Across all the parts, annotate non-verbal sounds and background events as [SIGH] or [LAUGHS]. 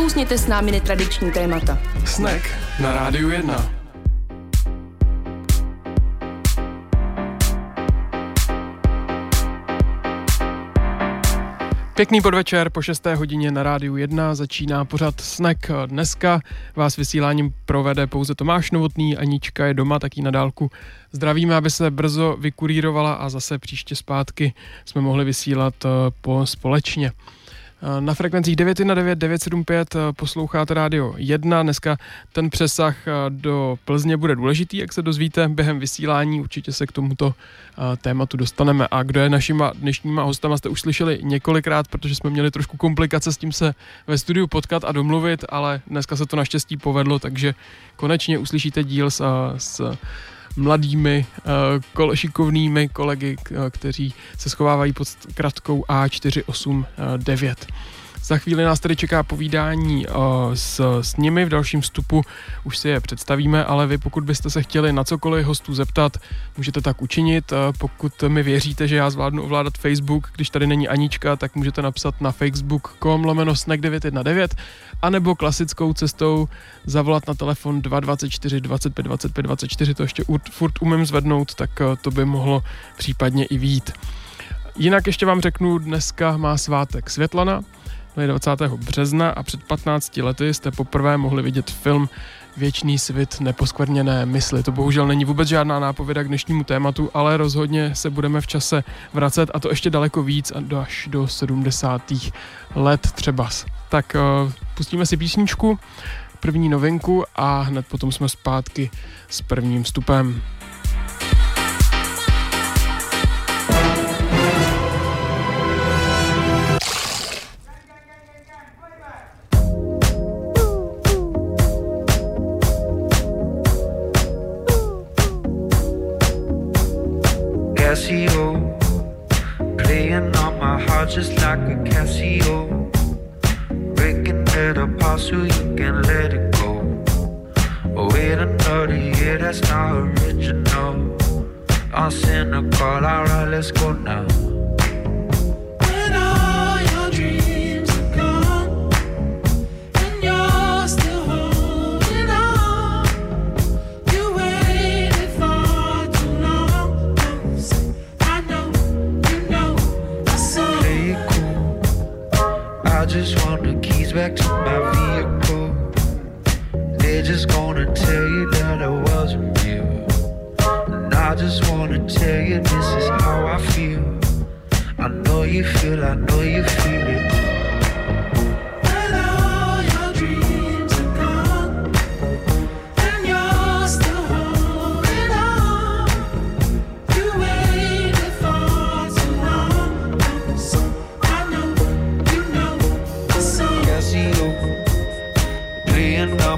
Nakousněte s námi netradiční témata. Snack na Rádiu 1. Pěkný podvečer, po 6. hodině na rádiu 1 začíná pořad Snack. Dneska vás vysíláním provede pouze Tomáš Novotný, Anička je doma, taky na dálku. Zdravíme, aby se brzo vykurírovala a zase příště zpátky jsme mohli vysílat eh, po společně. Eh, na frekvencích 919 975 eh, posloucháte rádio 1. Dneska ten přesah eh, do Plzně bude důležitý, jak se dozvíte během vysílání. Určitě se k tomuto tématu dostaneme. A kdo je našima dnešníma hostama, jste už slyšeli několikrát, protože jsme měli trošku komplikace s tím se ve studiu potkat a domluvit, ale dneska se to naštěstí povedlo, takže konečně uslyšíte díl s, s mladými uh, šikovnými kolegy, kteří se schovávají pod kratkou A489. Za chvíli nás tedy čeká povídání uh, s, s nimi, v dalším vstupu už si je představíme, ale vy pokud byste se chtěli na cokoliv hostů zeptat, můžete tak učinit. Uh, pokud mi věříte, že já zvládnu ovládat Facebook, když tady není Anička, tak můžete napsat na facebook.com lomeno snack 919 anebo klasickou cestou zavolat na telefon 224 25 25 24, to ještě furt umím zvednout, tak uh, to by mohlo případně i vít. Jinak ještě vám řeknu, dneska má svátek Světlana, 20. března a před 15 lety jste poprvé mohli vidět film Věčný svit neposkvrněné mysli. To bohužel není vůbec žádná nápověda k dnešnímu tématu, ale rozhodně se budeme v čase vracet a to ještě daleko víc až do 70. let třeba. Tak uh, pustíme si písničku, první novinku a hned potom jsme zpátky s prvním vstupem.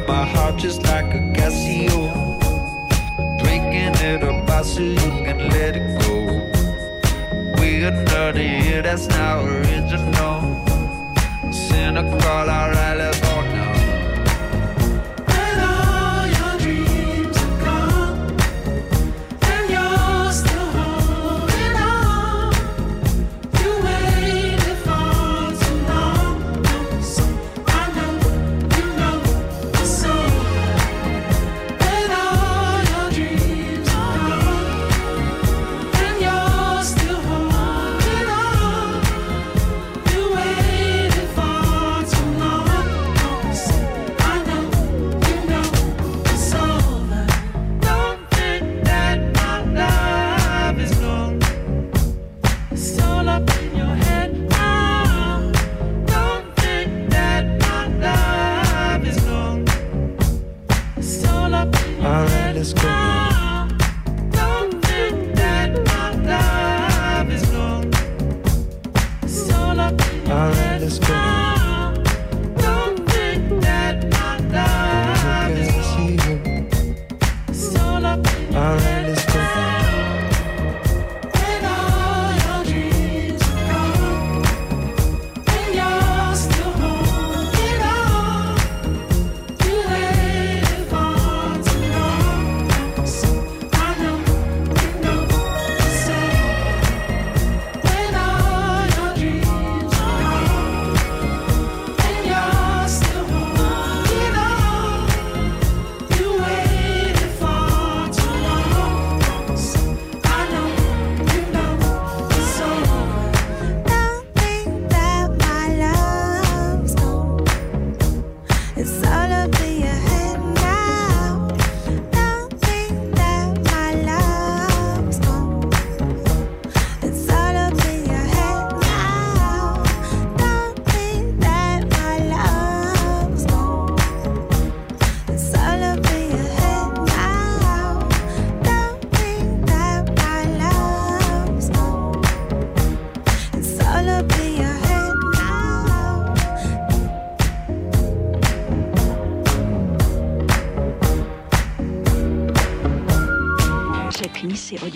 out my heart just like a Casio. Drinking it a bar so you can let it go. We are not here, that's not original. Cynical, our alibi.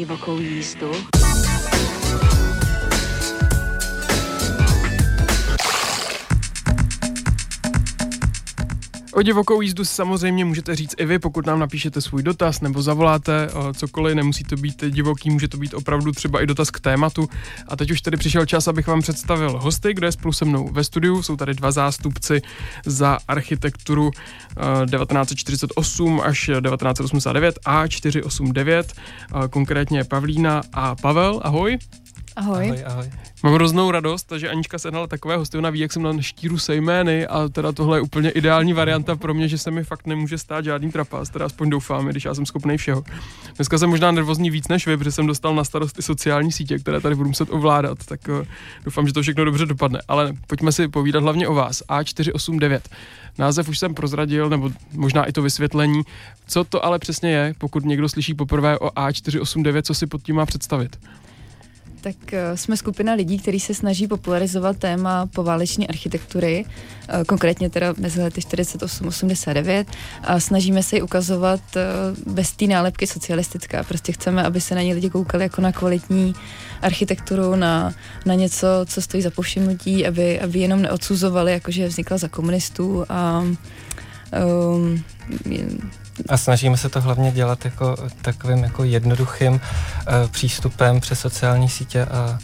equivocou e. O divokou jízdu samozřejmě můžete říct i vy, pokud nám napíšete svůj dotaz nebo zavoláte cokoliv, nemusí to být divoký, může to být opravdu třeba i dotaz k tématu. A teď už tady přišel čas, abych vám představil hosty, kde je spolu se mnou ve studiu. Jsou tady dva zástupci za architekturu 1948 až 1989 a 489, konkrétně Pavlína a Pavel. Ahoj. Ahoj. Ahoj, ahoj. Mám hroznou radost, že Anička sehnala takové hosty, ona ví, jak jsem na štíru se jmény a teda tohle je úplně ideální varianta pro mě, že se mi fakt nemůže stát žádný trapas, teda aspoň doufám, když já jsem schopný všeho. Dneska jsem možná nervózní víc než vy, protože jsem dostal na starost i sociální sítě, které tady budu muset ovládat, tak uh, doufám, že to všechno dobře dopadne. Ale pojďme si povídat hlavně o vás. A489. Název už jsem prozradil, nebo možná i to vysvětlení. Co to ale přesně je, pokud někdo slyší poprvé o A489, co si pod tím má představit? Tak eh, jsme skupina lidí, kteří se snaží popularizovat téma pováleční architektury, eh, konkrétně teda mezi lety 48-89 a snažíme se ji ukazovat eh, bez té nálepky socialistická. Prostě chceme, aby se na ně lidi koukali jako na kvalitní architekturu, na, na něco, co stojí za povšimnutí, aby, aby jenom neodsuzovali, jakože vznikla za komunistů a um, a snažíme se to hlavně dělat jako takovým jako jednoduchým uh, přístupem přes sociální sítě a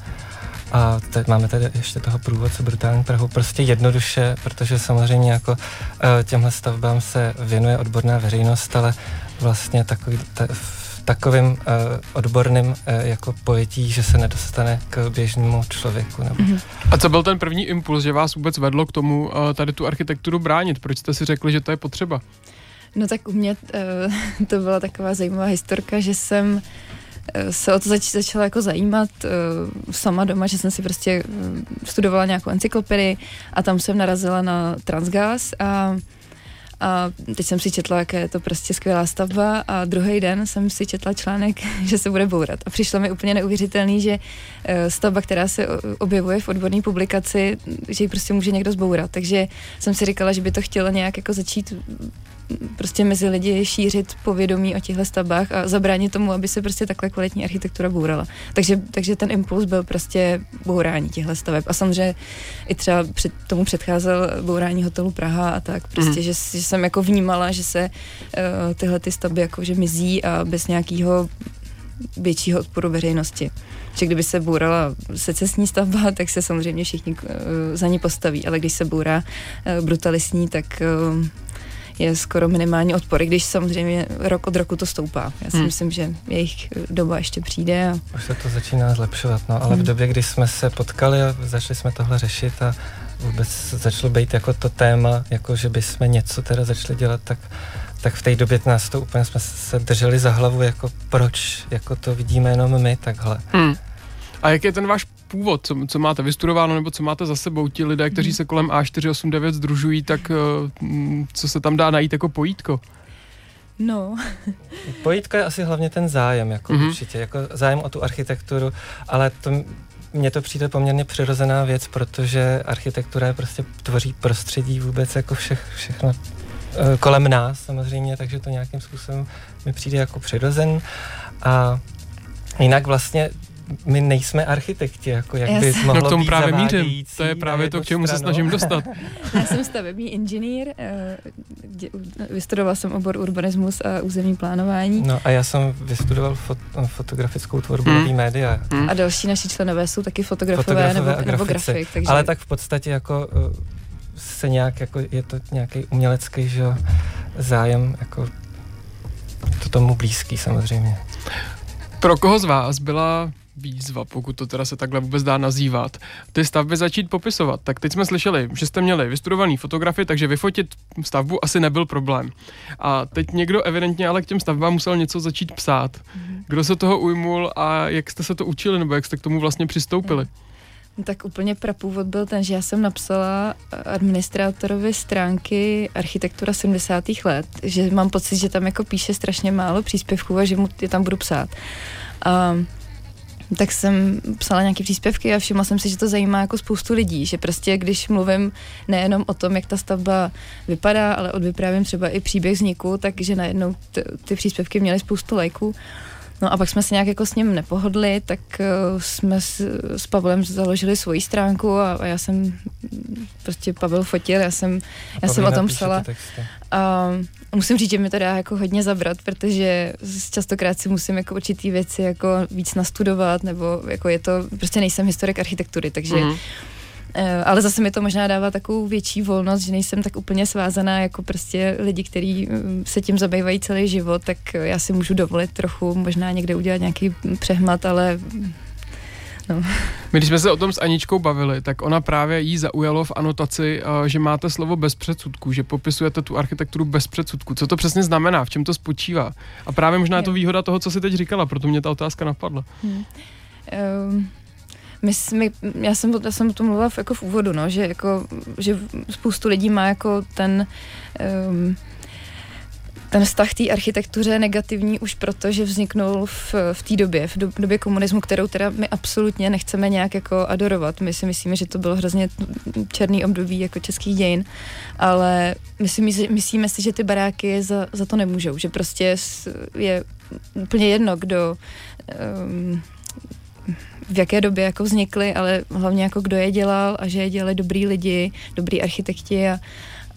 a teď máme tady ještě toho průvodce Brutální Prahu, prostě jednoduše, protože samozřejmě jako uh, těmhle stavbám se věnuje odborná veřejnost, ale vlastně takový, ta, v takovým uh, odborným uh, jako pojetí, že se nedostane k běžnému člověku. Nebo... Mm-hmm. A co byl ten první impuls, že vás vůbec vedlo k tomu uh, tady tu architekturu bránit? Proč jste si řekli, že to je potřeba? No tak u mě uh, [LAUGHS] to byla taková zajímavá historka, že jsem uh, se o to zač- začala jako zajímat uh, sama doma, že jsem si prostě uh, studovala nějakou encyklopedii a tam jsem narazila na Transgas a a teď jsem si četla, jaké je to prostě skvělá stavba a druhý den jsem si četla článek, [LAUGHS] že se bude bourat. A přišlo mi úplně neuvěřitelný, že stavba, která se objevuje v odborné publikaci, že ji prostě může někdo zbourat. Takže jsem si říkala, že by to chtělo nějak jako začít prostě mezi lidi šířit povědomí o těchto stavbách a zabránit tomu, aby se prostě takhle kvalitní architektura bourala. Takže, takže ten impuls byl prostě bourání těchto staveb. A samozřejmě i třeba před, tomu předcházel bourání hotelu Praha a tak. Prostě, mm. že, že jsem jako vnímala, že se uh, tyhle ty stavby jakože mizí a bez nějakého většího odporu veřejnosti. Že kdyby se bourala secesní stavba, [LAUGHS] tak se samozřejmě všichni uh, za ní postaví, ale když se bourá uh, brutalistní, tak uh, je skoro minimální odpor, když samozřejmě rok od roku to stoupá. Já si hmm. myslím, že jejich doba ještě přijde. A... Už se to začíná zlepšovat, no, ale hmm. v době, kdy jsme se potkali a začali jsme tohle řešit a vůbec začalo být jako to téma, jako že bychom něco teda začali dělat, tak tak v té době nás to úplně jsme se drželi za hlavu, jako proč, jako to vidíme jenom my takhle. Hmm. A jak je ten váš původ, co, co máte vystudováno nebo co máte za sebou, ti lidé, kteří hmm. se kolem A489 združují, tak uh, co se tam dá najít jako pojítko? No. [LAUGHS] Pojítko je asi hlavně ten zájem, jako mm-hmm. určitě, jako zájem o tu architekturu, ale to mně to přijde poměrně přirozená věc, protože architektura je prostě tvoří prostředí vůbec jako všech, všechno eh, kolem nás samozřejmě, takže to nějakým způsobem mi přijde jako přirozen a jinak vlastně my nejsme architekti, jako jak by mohlo no k tomu být právě mířím. To je právě to, k čemu stranu. se snažím dostat. [LAUGHS] Já jsem stavební inženýr, eh, vystudoval jsem obor urbanismus a územní plánování. No a já jsem vystudoval fot, fotografickou tvorbu hmm. média. Hmm. A další naši členové jsou taky fotografové, fotografové nebo, nebo grafik. Takže... Ale tak v podstatě jako eh, se nějak, jako je to nějaký umělecký že, zájem, jako to tomu blízký samozřejmě. Pro koho z vás byla výzva, pokud to teda se takhle vůbec dá nazývat, ty stavby začít popisovat. Tak teď jsme slyšeli, že jste měli vystudovaný fotografii, takže vyfotit stavbu asi nebyl problém. A teď někdo evidentně ale k těm stavbám musel něco začít psát. Mhm. Kdo se toho ujmul a jak jste se to učili, nebo jak jste k tomu vlastně přistoupili? No tak úplně prapůvod byl ten, že já jsem napsala administrátorovi stránky architektura 70. let, že mám pocit, že tam jako píše strašně málo příspěvků a že mu je tam budu psát. A tak jsem psala nějaké příspěvky a všimla jsem si, že to zajímá jako spoustu lidí, že prostě když mluvím nejenom o tom, jak ta stavba vypadá, ale odvyprávím třeba i příběh vzniku, takže najednou ty, ty příspěvky měly spoustu lajků. No a pak jsme se nějak jako s ním nepohodli, tak uh, jsme s, s Pavlem založili svoji stránku a, a já jsem prostě Pavel fotil, já jsem, já jsem o tom psala. A musím říct, že mi to dá jako hodně zabrat, protože častokrát si musím jako určitý věci jako víc nastudovat, nebo jako je to, prostě nejsem historik architektury, takže mm-hmm Eh, ale zase mi to možná dává takovou větší volnost, že nejsem tak úplně svázaná jako prostě lidi, kteří mm, se tím zabývají celý život, tak já si můžu dovolit trochu možná někde udělat nějaký přehmat, ale No. My když jsme se o tom s Aničkou bavili, tak ona právě jí zaujalo v anotaci, eh, že máte slovo bez předsudků, že popisujete tu architekturu bez předsudků. Co to přesně znamená, v čem to spočívá? A právě možná je to výhoda toho, co si teď říkala, proto mě ta otázka napadla. Hmm. Um my, my, já, jsem, já jsem o tom mluvila v, jako v úvodu, no, že, jako, že spoustu lidí má jako ten um, ten vztah té architektuře negativní už proto, že vzniknul v, v té době, v době komunismu, kterou teda my absolutně nechceme nějak jako adorovat. My si myslíme, že to bylo hrozně černý období jako českých dějin, ale my si myslí, myslíme si, že ty baráky za, za to nemůžou, že prostě je úplně jedno, kdo um, v jaké době jako vznikly, ale hlavně jako kdo je dělal a že je dělali dobrý lidi, dobrý architekti a,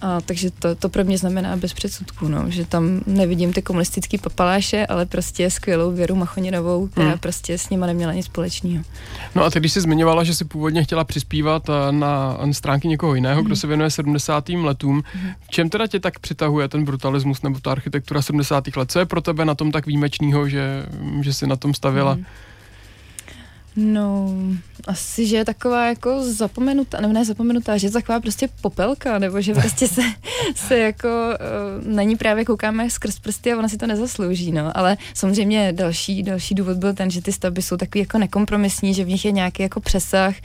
a takže to, to pro mě znamená bez předsudků, no, že tam nevidím ty komunistický papaláše, ale prostě skvělou Věru Machoninovou, která hmm. prostě s nima neměla nic společného. No a teď, když jsi zmiňovala, že si původně chtěla přispívat eh, na, na stránky někoho jiného, hmm. kdo se věnuje 70. letům, hmm. čem teda tě tak přitahuje ten brutalismus nebo ta architektura 70. let? Co je pro tebe na tom tak výjimečného, že, že jsi na tom stavila? Hmm No, asi, že je taková jako zapomenutá, nebo ne zapomenutá, že je taková prostě popelka, nebo že prostě se, [LAUGHS] se jako uh, na ní právě koukáme skrz prsty a ona si to nezaslouží, no. Ale samozřejmě další, další důvod byl ten, že ty stavby jsou takový jako nekompromisní, že v nich je nějaký jako přesah,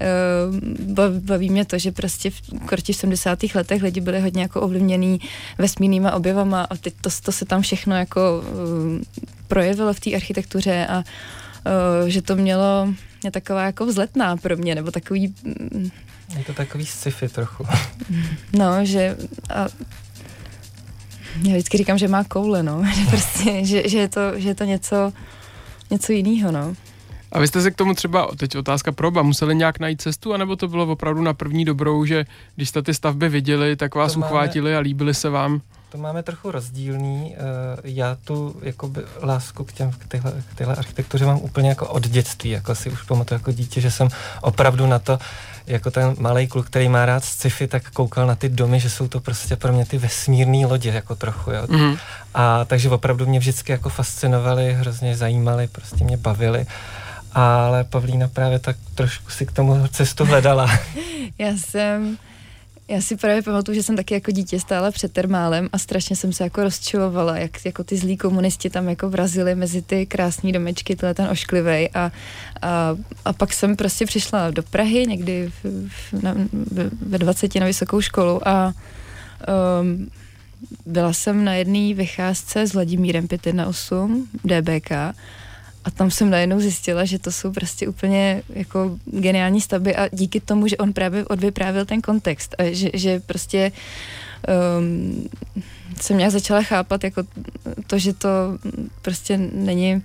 uh, baví mě to, že prostě v korti 70. letech lidi byli hodně jako ovlivněný vesmírnýma objevama a teď to, to se tam všechno jako uh, projevilo v té architektuře a že to mělo je taková jako vzletná pro mě, nebo takový... Je to takový sci-fi trochu. [LAUGHS] No, že... A, já vždycky říkám, že má koule, no. [LAUGHS] Že, prostě, že, že, je to, že je to něco, něco jiného, no. A vy jste se k tomu třeba, teď otázka proba, museli nějak najít cestu, anebo to bylo opravdu na první dobrou, že když jste ty stavby viděli, tak vás to uchvátili máme... a líbili se vám? To máme trochu rozdílný. Eh, já tu jakoby lásku k, těm, k, téhle, k téhle architektuře mám úplně jako od dětství, jako si už pamatuju jako dítě, že jsem opravdu na to, jako ten malý kluk, který má rád sci-fi, tak koukal na ty domy, že jsou to prostě pro mě ty vesmírné lodě, jako trochu, jo. Mm. A takže opravdu mě vždycky jako fascinovaly, hrozně zajímaly, prostě mě bavily ale Pavlína právě tak trošku si k tomu cestu hledala. [LAUGHS] Já jsem já si právě pamatuju, že jsem taky jako dítě stála před termálem a strašně jsem se jako rozčilovala, jak jako ty zlí komunisti tam jako vrazili mezi ty krásné domečky, tohle ten ošklivej a, a, a pak jsem prostě přišla do Prahy někdy v, v, na, ve 20 na vysokou školu a um, byla jsem na jedné vycházce s Vladimírem 518 DBK a tam jsem najednou zjistila, že to jsou prostě úplně jako geniální stavby a díky tomu, že on právě odvyprávil ten kontext a že, že prostě um, jsem nějak začala chápat jako to, že to prostě není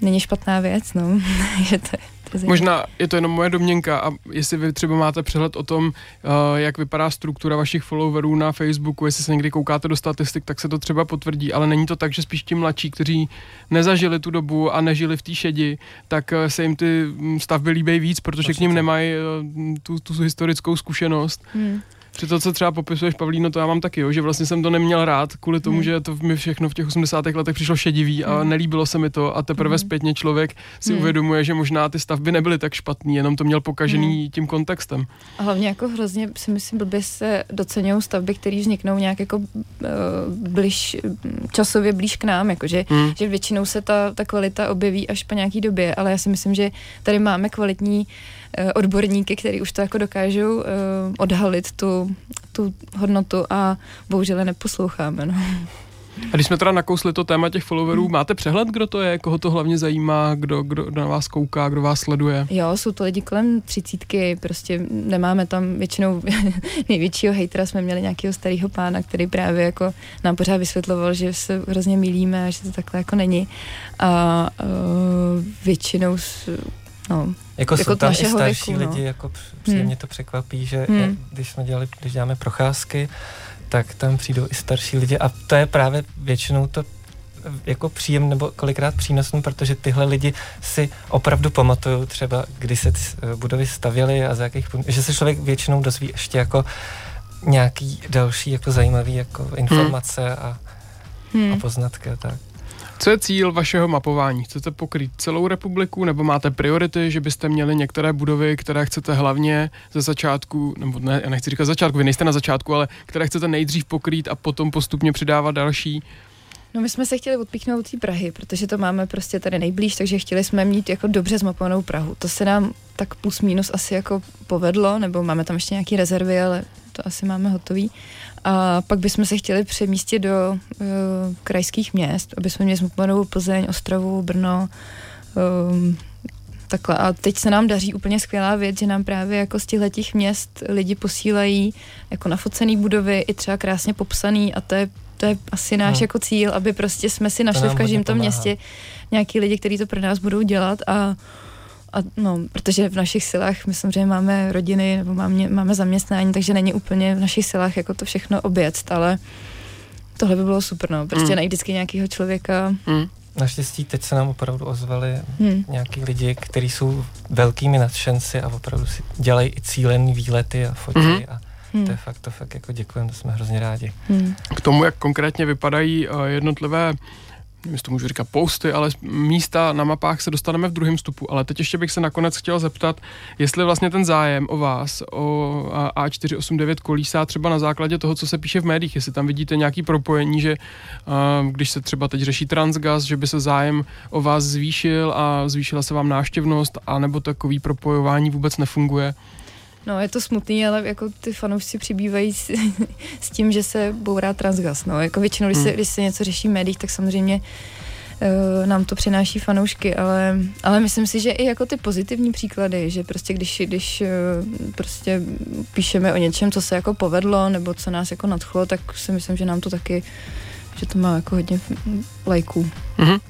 není špatná věc, no. [LAUGHS] že to, Možná je to jenom moje domněnka a jestli vy třeba máte přehled o tom, uh, jak vypadá struktura vašich followerů na Facebooku, jestli se někdy koukáte do statistik, tak se to třeba potvrdí, ale není to tak, že spíš ti mladší, kteří nezažili tu dobu a nežili v té šedi, tak uh, se jim ty stavby líbí víc, protože Určitě. k ním nemají uh, tu, tu historickou zkušenost. Hmm. Při to, co třeba popisuješ, Pavlíno, to já mám taky, jo, že vlastně jsem to neměl rád, kvůli tomu, hmm. že to mi všechno v těch 80. letech přišlo šedivý a hmm. nelíbilo se mi to a teprve hmm. zpětně člověk si hmm. uvědomuje, že možná ty stavby nebyly tak špatný, jenom to měl pokažený hmm. tím kontextem. A hlavně jako hrozně si myslím, blbě se docenují stavby, které vzniknou nějak jako uh, blíž, časově blíž k nám, jakože hmm. že většinou se ta, ta kvalita objeví až po nějaký době, ale já si myslím, že tady máme kvalitní uh, odborníky, kteří už to jako dokážou uh, odhalit tu, tu hodnotu a bohužel neposloucháme. No. A když jsme teda nakousli to téma těch followerů, hmm. máte přehled, kdo to je, koho to hlavně zajímá, kdo, kdo na vás kouká, kdo vás sleduje? Jo, jsou to lidi kolem třicítky, prostě nemáme tam většinou [LAUGHS] největšího hejtera, jsme měli nějakého starého pána, který právě jako nám pořád vysvětloval, že se hrozně milíme a že to takhle jako není. A uh, většinou No, jako, jako jsou tam i starší věku, no. lidi, jako příjemně hmm. to překvapí, že hmm. když jsme dělali, když děláme procházky, tak tam přijdou i starší lidi a to je právě většinou to jako příjem nebo kolikrát přínosný, protože tyhle lidi si opravdu pamatují třeba, kdy se ty budovy stavěly a za jakých, že se člověk většinou dozví ještě jako nějaký další jako zajímavý jako informace hmm. a, hmm. a poznatky a tak. Co je cíl vašeho mapování? Chcete pokrýt celou republiku nebo máte priority, že byste měli některé budovy, které chcete hlavně ze začátku, nebo ne, já nechci říkat začátku, vy nejste na začátku, ale které chcete nejdřív pokrýt a potom postupně přidávat další? No my jsme se chtěli odpíchnout té Prahy, protože to máme prostě tady nejblíž, takže chtěli jsme mít jako dobře zmapovanou Prahu. To se nám tak plus minus asi jako povedlo, nebo máme tam ještě nějaké rezervy, ale to asi máme hotový. A pak bychom se chtěli přemístit do uh, krajských měst, aby jsme měli zmapovanou Plzeň, Ostravu, Brno, um, takhle. A teď se nám daří úplně skvělá věc, že nám právě jako z těchto měst lidi posílají jako nafocený budovy i třeba krásně popsaný a to je to je asi náš no. jako cíl, aby prostě jsme si našli v každém tom městě nějaký lidi, kteří to pro nás budou dělat a a no, protože v našich silách, my samozřejmě máme rodiny nebo máme, máme zaměstnání, takže není úplně v našich silách jako to všechno obět, ale tohle by bylo super, no. Prostě mm. najít vždycky nějakého člověka. Mm. Naštěstí teď se nám opravdu ozvali hmm. nějaký lidi, kteří jsou velkými nadšenci a opravdu si dělají i cílený výlety a fotí hmm. a Hmm. To je fakt, to fakt jako děkujeme, to jsme hrozně rádi. Hmm. K tomu, jak konkrétně vypadají uh, jednotlivé nevím, jestli to můžu říkat posty, ale místa na mapách se dostaneme v druhém stupu. Ale teď ještě bych se nakonec chtěl zeptat, jestli vlastně ten zájem o vás, o A489 kolísá třeba na základě toho, co se píše v médiích, jestli tam vidíte nějaký propojení, že když se třeba teď řeší transgas, že by se zájem o vás zvýšil a zvýšila se vám náštěvnost, anebo takový propojování vůbec nefunguje. No, je to smutný, ale jako ty fanoušci přibývají s, [LAUGHS] s tím, že se bourá transgas. No, jako většinou, když se, hmm. když se něco řeší v médiích, tak samozřejmě uh, nám to přináší fanoušky, ale, ale myslím si, že i jako ty pozitivní příklady, že prostě když, když uh, prostě píšeme o něčem, co se jako povedlo, nebo co nás jako nadchlo, tak si myslím, že nám to taky, že to má jako hodně lajků. Mm-hmm.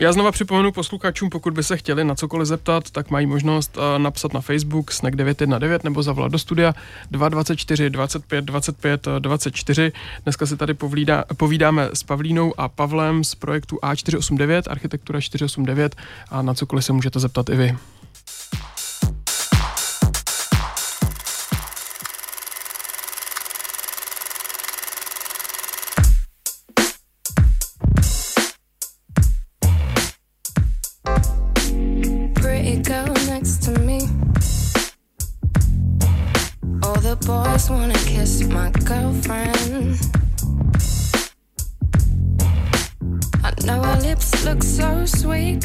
Já znova připomenu posluchačům, pokud by se chtěli na cokoliv zeptat, tak mají možnost uh, napsat na Facebook snack 919 nebo zavolat do studia 224 25 25 24. Dneska si tady povídá, povídáme s Pavlínou a Pavlem z projektu A489, architektura 489 a na cokoliv se můžete zeptat i vy. boys wanna kiss my girlfriend. I know her lips look so sweet.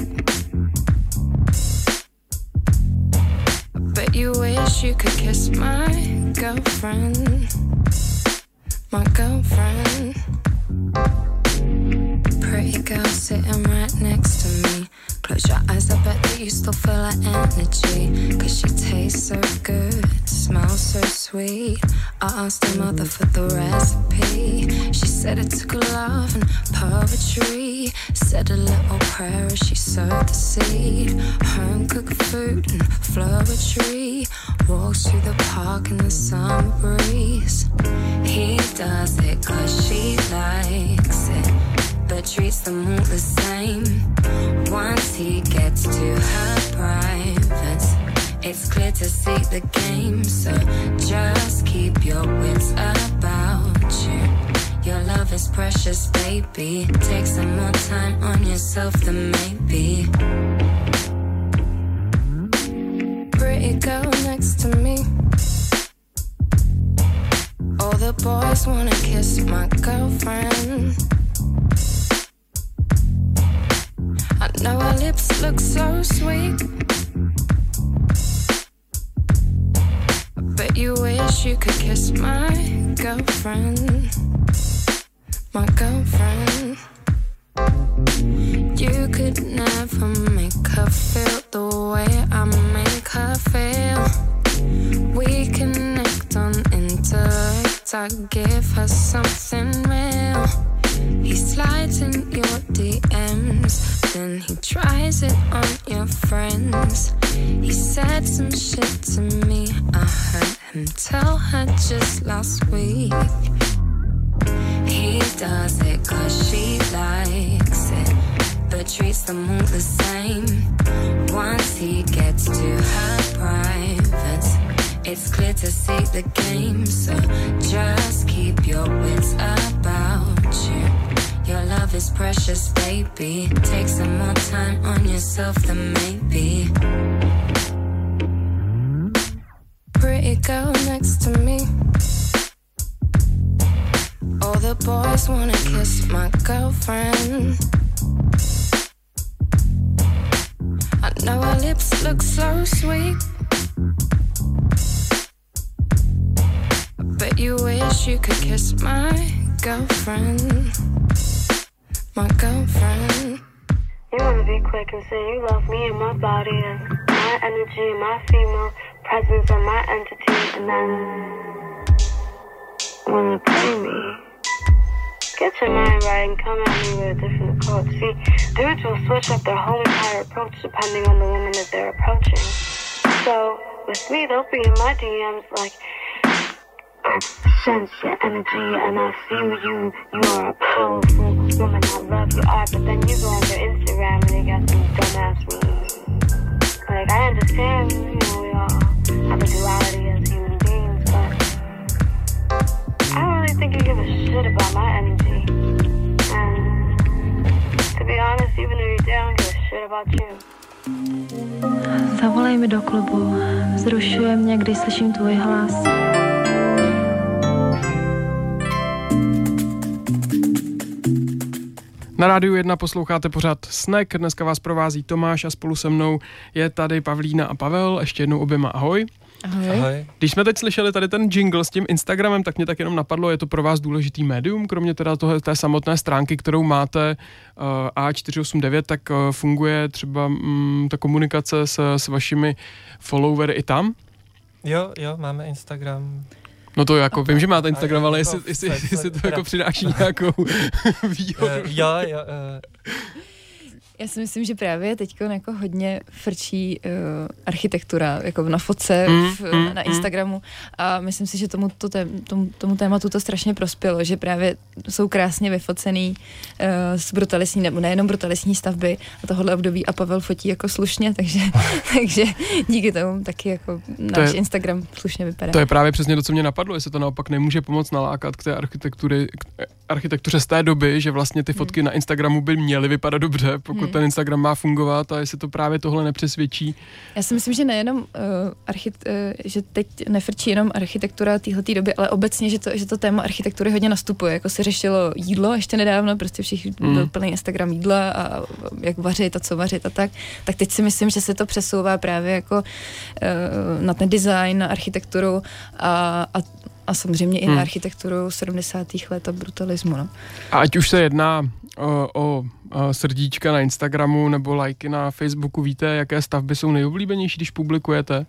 But you wish you could kiss my girlfriend. My girlfriend. Pretty girl sitting right next to me. Close your eyes, I bet that you still feel her energy. Cause she tastes so good asked her mother for the recipe. She said it took love and poetry. Said a little prayer as she sowed the give her something and come at me with a different approach. See, dudes will switch up their whole entire approach depending on the woman that they're approaching. So with me, they'll be in my DMs like, I sense your energy and I feel you. You are a powerful woman. I love you are. But then you go on their Instagram and they got some dumbass memes. Like I understand, you know, we all have a duality as human beings, but I don't really think you give a shit about my energy. Be honest, even if you do, I don't give a shit about you. Zavolej mi do klubu. Vzrušuje mě, když slyším tvůj hlas. Na rádiu 1 posloucháte pořád Snack, dneska vás provází Tomáš a spolu se mnou je tady Pavlína a Pavel, ještě jednou oběma ahoj. Ahoj. Ahoj. Když jsme teď slyšeli tady ten jingle s tím Instagramem, tak mě tak jenom napadlo, je to pro vás důležitý médium, kromě teda toho, té samotné stránky, kterou máte uh, A489, tak uh, funguje třeba um, ta komunikace s, s vašimi followery i tam? Jo, jo, máme Instagram. No to jako, vím, že máte Instagram, ale jako jestli, jestli, jestli to jako přináší nějakou výhodu. Eh, jo, jo, eh, Já si myslím, že právě teď jako hodně frčí uh, architektura, jako na fotce, Mm, v, mm, na mm. Instagramu a myslím si, že tomu, to tém, tomu, tomu tématu to strašně prospělo, že právě jsou krásně vyfocený uh, z brutalistní, nebo nejenom brutalistní stavby a tohohle období a Pavel fotí jako slušně, takže, [LAUGHS] takže díky tomu taky jako náš je- Instagram slušně vypadá. To je právě přesně to, co mě napadlo, jestli to naopak nemůže pomoct nalákat k té architektury, k architektuře z té doby, že vlastně ty fotky na Instagramu by měly vypadat dobře, pokud Hmm. ten Instagram má fungovat a jestli to právě tohle nepřesvědčí. Já si myslím, že nejenom, uh, archit, uh, že teď nefrčí jenom architektura téhleté doby, ale obecně, že to, že to téma architektury hodně nastupuje. Jako se řešilo jídlo ještě nedávno, prostě všichni Mm. byl plný Instagram jídla a jak vařit a co vařit a tak. Tak teď si myslím, že se to přesouvá právě jako uh, na ten design, na architekturu a, a, a samozřejmě i na architekturu 70. let a brutalismu. No. A ať už se jedná o, o, srdíčka na Instagramu nebo lajky na Facebooku, víte, jaké stavby jsou nejoblíbenější, když publikujete?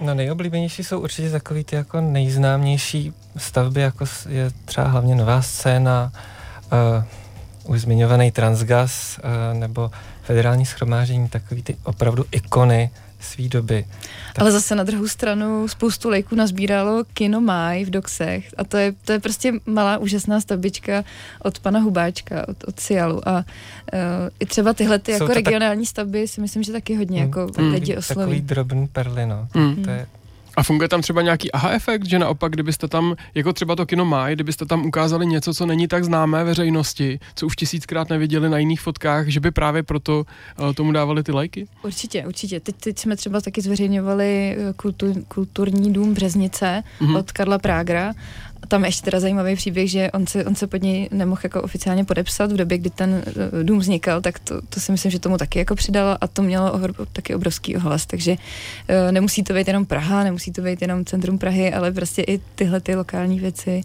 no nejoblíbenější jsou určitě takový ty jako nejznámější stavby, jako je třeba hlavně Nová scéna, uh, už zmiňovaný Transgas uh, nebo federální schromáždění, takový ty opravdu ikony své doby. Tak... Ale zase na druhou stranu spoustu lejků nazbíralo Kino Maj v Doxech a to je, to je prostě malá úžasná stavbička od pana Hubáčka, od, od Cialu a uh, i třeba tyhle ty jako regionální tak... stavby si myslím, že taky hodně mm, jako mm, lidi osloví. Takový drobný perly, no. Mm. To je, a funguje tam třeba nějaký aha efekt, že naopak, kdybyste tam, jako třeba to kino má, kdybyste tam ukázali něco, co není tak známé veřejnosti, co už tisíckrát neviděli na jiných fotkách, že by právě proto uh, tomu dávali ty lajky? Určitě, určitě. Teď, teď jsme třeba taky zveřejňovali eh, kultur, kulturní dům Březnice mm-hmm. od Karla Prágra tam ještě teda zajímavý příběh, že on se, on se pod něj nemohl jako oficiálně podepsat v době, kdy ten uh, dům vznikal, tak to, to si myslím, že tomu taky jako přidalo a to mělo ohor, taky obrovský ohlas, takže uh, nemusí to být jenom Praha, nemusí to být jenom centrum Prahy, ale prostě i tyhle ty lokální věci.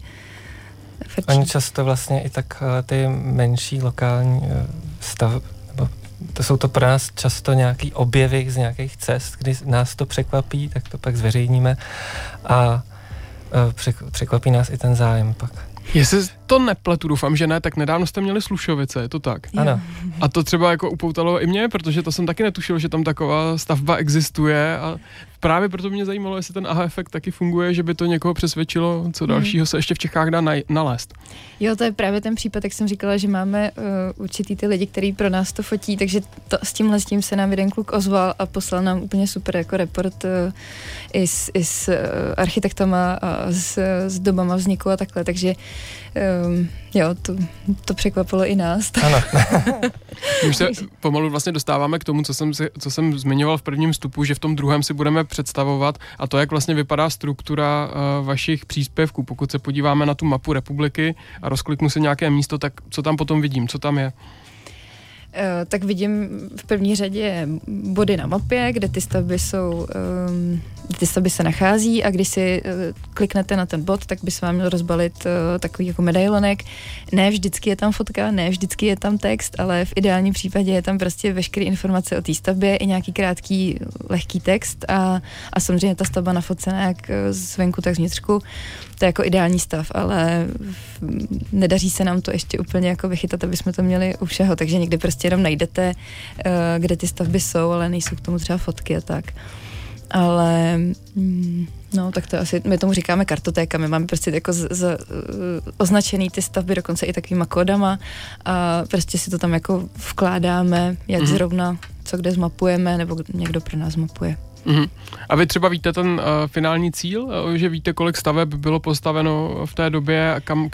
Frčí. Oni často vlastně i tak uh, ty menší lokální stav, nebo to jsou to pro nás často nějaký objevy z nějakých cest, kdy nás to překvapí, tak to pak zveřejníme a Eh, překvapí nás i ten zájem pak. Jestli to nepletu, doufám, že ne, tak nedávno jste měli Slušovice, je to tak? Ano. A to třeba jako upoutalo i mě, protože to jsem taky netušil, že tam taková stavba existuje a právě proto mě zajímalo, jestli ten aha efekt taky funguje, že by to někoho přesvědčilo, co hmm. dalšího se ještě v Čechách dá naj- nalézt. Jo, to je právě ten případ, jak jsem říkala, že máme uh, určitý ty lidi, kteří pro nás to fotí, takže to, s tímhle s tím se nám jeden kluk ozval a poslal nám úplně super jako report uh, i s, i s uh, architektama a s, s dobama vzniku a takhle, takže um, jo, to, to překvapilo i nás. [LAUGHS] Ano. Už se pomalu vlastně dostáváme k tomu, co jsem, si, co jsem zmiňoval v prvním vstupu, že v tom druhém si budeme představovat a to, jak vlastně vypadá struktura uh, vašich příspěvků. Pokud se podíváme na tu mapu republiky a rozkliknu si nějaké místo, tak co tam potom vidím, co tam je? Eh, tak vidím v první řadě body na mapě, kde ty stavby jsou, um, kde ty stavby se nachází a když si uh, kliknete na ten bod, tak by se vám měl rozbalit uh, takový jako medailonek. Ne vždycky je tam fotka, ne vždycky je tam text, ale v ideálním případě je tam prostě veškeré informace o té stavbě i nějaký krátký, lehký text a, a samozřejmě ta stavba nafocená jak zvenku, tak zvnitřku to je jako ideální stav, ale nedaří se nám to ještě úplně jako vychytat, aby jsme to měli u všeho, takže někdy prostě jenom najdete, eh, kde ty stavby jsou, ale nejsou k tomu třeba fotky a tak. Ale mm, no, tak to asi, my tomu říkáme kartotéka, my máme prostě jako z, z, označený ty stavby dokonce i takovýma kódama a prostě si to tam jako vkládáme, jak mm-hmm. zrovna, co kde zmapujeme, nebo někdo pro nás mapuje. Mm-hmm. A vy třeba víte ten uh, finální cíl, uh, že víte, kolik staveb bylo postaveno v té době a kam,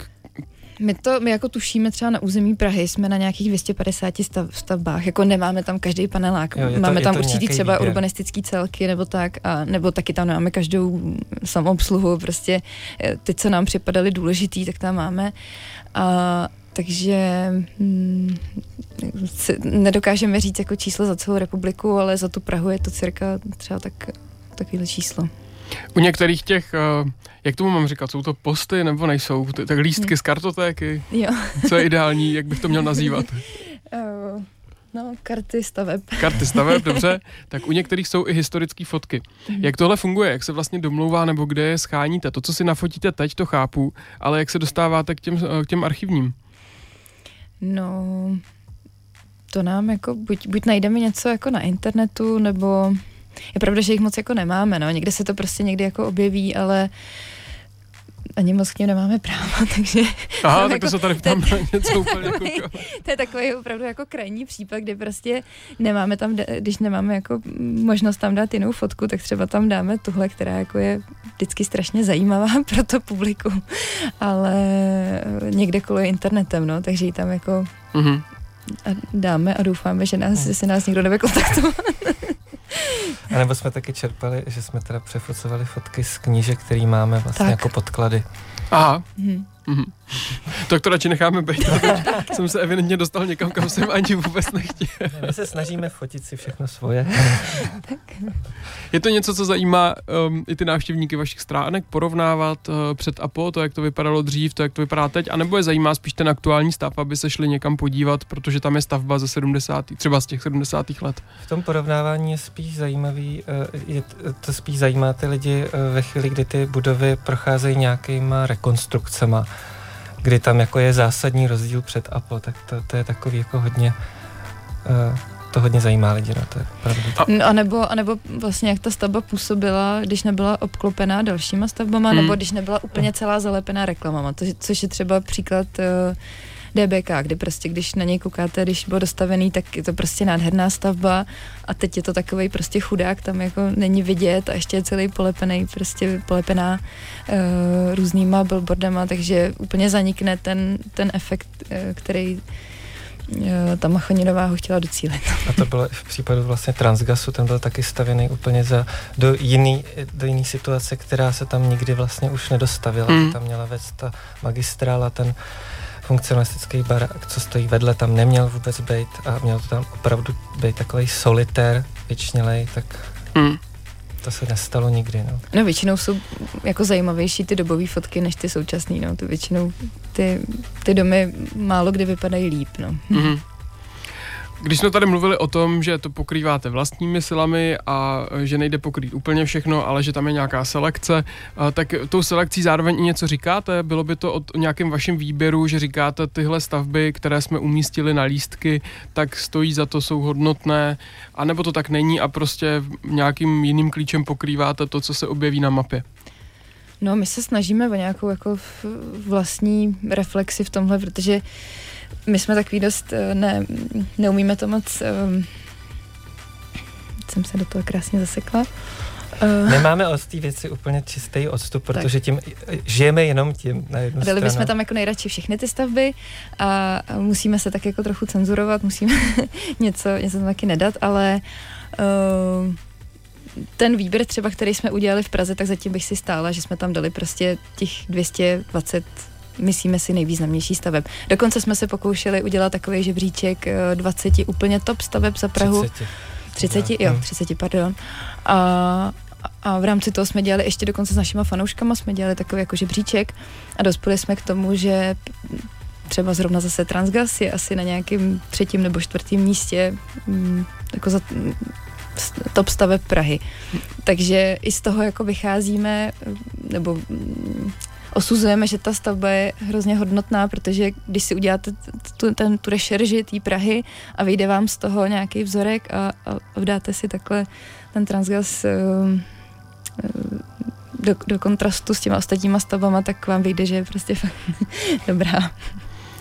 my to, my jako tušíme třeba na území Prahy, jsme na nějakých 250 stav, stavbách, jako nemáme tam každý panelák, jo, to, máme tam určitý třeba výběr. urbanistický celky nebo tak, a, nebo taky tam máme každou samoobsluhu, prostě eh, ty, co nám připadaly důležitý, tak tam máme. A, takže hm, nedokážeme říct jako číslo za celou republiku, ale za tu Prahu je to cirka třeba tak, takovýhle číslo. U některých těch, uh, jak tomu mám říkat, jsou to posty nebo nejsou? Tak lístky z kartotéky? Jo. Co je ideální, jak bych to měl nazývat? Uh, [LAUGHS] no, karty staveb. Karty staveb, dobře. [LAUGHS] Tak u některých jsou i historické fotky. Mm. Jak tohle funguje? Jak se vlastně domlouvá nebo kde je scháníte? To, co si nafotíte teď, to chápu, ale jak se dostáváte k těm, k těm archivním? No, to nám jako, buď, buď najdeme něco jako na internetu, nebo je pravda, že jich moc jako nemáme, no, někde se to prostě někdy jako objeví, ale ani moc k ním nemáme práva, [LAUGHS] takže... Aha, tak jako, to se tady tam něco úplně To je takový opravdu jako krajní případ, kdy prostě nemáme tam, když nemáme jako možnost tam dát jinou fotku, tak třeba tam dáme tuhle, která jako je vždycky strašně zajímavá [LAUGHS] pro to publikum, ale někde koluje internetem, no, takže ji tam jako mm-hmm. dáme a doufáme, že nás, že se nás někdo nebude kontaktovat. A nebo jsme taky čerpali, že jsme teda přefocovali fotky z knížek, který máme vlastně tak. jako podklady. Aha. Mm-hmm. Mm-hmm. [LAUGHS] Tak to radši necháme být. [LAUGHS] jsem se evidentně dostal někam, kam jsem ani vůbec nechtěl. My se snažíme fotit si všechno svoje. [LAUGHS] Je to něco, co zajímá um, i ty návštěvníky vašich stránek, porovnávat uh, před a po, to, jak to vypadalo dřív, to, jak to vypadá teď, anebo je zajímá spíš ten aktuální stav, aby se šli někam podívat, protože tam je stavba ze 70. třeba z těch 70. let. V tom porovnávání je spíš zajímavý, uh, je to spíš zajímá ty lidi uh, ve chvíli, kdy ty budovy procházejí nějakýma rekonstrukcemi kdy tam jako je zásadní rozdíl před a po, tak to, to je takový jako hodně uh, to hodně zajímá lidi, no, to je pravda. No, a nebo, a nebo vlastně jak ta stavba působila, když nebyla obklopená dalšíma stavbama, hmm. nebo když nebyla úplně celá zalepená reklamama, to, což je třeba příklad uh, DBK, kdy prostě, když na něj koukáte, když byl dostavený, tak je to prostě nádherná stavba a teď je to takový prostě chudák, tam jako není vidět a ještě je celý polepený, prostě polepená uh, různýma billboardama, takže úplně zanikne ten, ten efekt, uh, který eh, ta Machoninová ho chtěla docílit. A to bylo v případu vlastně Transgasu, ten byl taky stavěný úplně za, do jiný, do jiný situace, která se tam nikdy vlastně už nedostavila. Mm. Tam měla vést ta magistrála, ten funkcionalistický barák, co stojí vedle, tam neměl vůbec být a měl to tam opravdu být takový solitér věčnělej, tak mm. to se nestalo nikdy. No. no většinou jsou jako zajímavější ty dobové fotky než ty současné, no. To většinou ty, ty domy málo kdy vypadají líp, no. Mm. Když jsme tady mluvili o tom, že to pokrýváte vlastními silami a že nejde pokrýt úplně všechno, ale že tam je nějaká selekce, tak tou selekcí zároveň i něco říkáte? Bylo by to o nějakém vašem výběru, že říkáte tyhle stavby, které jsme umístili na lístky, tak stojí za to, jsou hodnotné, anebo to tak není a prostě nějakým jiným klíčem pokrýváte to, co se objeví na mapě? No, my se snažíme o nějakou jako vlastní reflexi v tomhle, protože uh, my jsme takový dost, eh, ne, neumíme to moc, um, jsem se do toho krásně zasekla. Uh, Nemáme od té věci úplně čistý odstup, protože tak. tím žijeme jenom tím na jednu Dali bychom tam jako nejradši všechny ty stavby a musíme se tak jako trochu cenzurovat, musíme [LAUGHS] něco, něco tam taky nedat, ale uh, ten výběr třeba, který jsme udělali v Praze, tak zatím bych si stála, že jsme tam dali prostě těch 220 myslíme si, nejvýznamnější staveb. Dokonce jsme se pokoušeli udělat takový žebříček 20 eh, úplně top staveb za Prahu. 30. 30, jo, 30, pardon. A, a v rámci toho jsme dělali ještě dokonce s našima fanouškama, jsme dělali takový jako žebříček a dospěli jsme k tomu, že třeba zrovna zase Transgas je asi na nějakém třetím nebo čtvrtém místě mm, jako za, top staveb Prahy. Takže i z toho jako vycházíme, nebo mm, osuzujeme, že ta stavba je hrozně hodnotná, protože když si uděláte tu, ten, tu rešerži té Prahy a vyjde vám z toho nějaký vzorek a, a, a vdáte si takhle ten transgas uh, do, do kontrastu s těma ostatníma stavbama, tak vám vyjde, že je prostě fakt [LAUGHS] dobrá.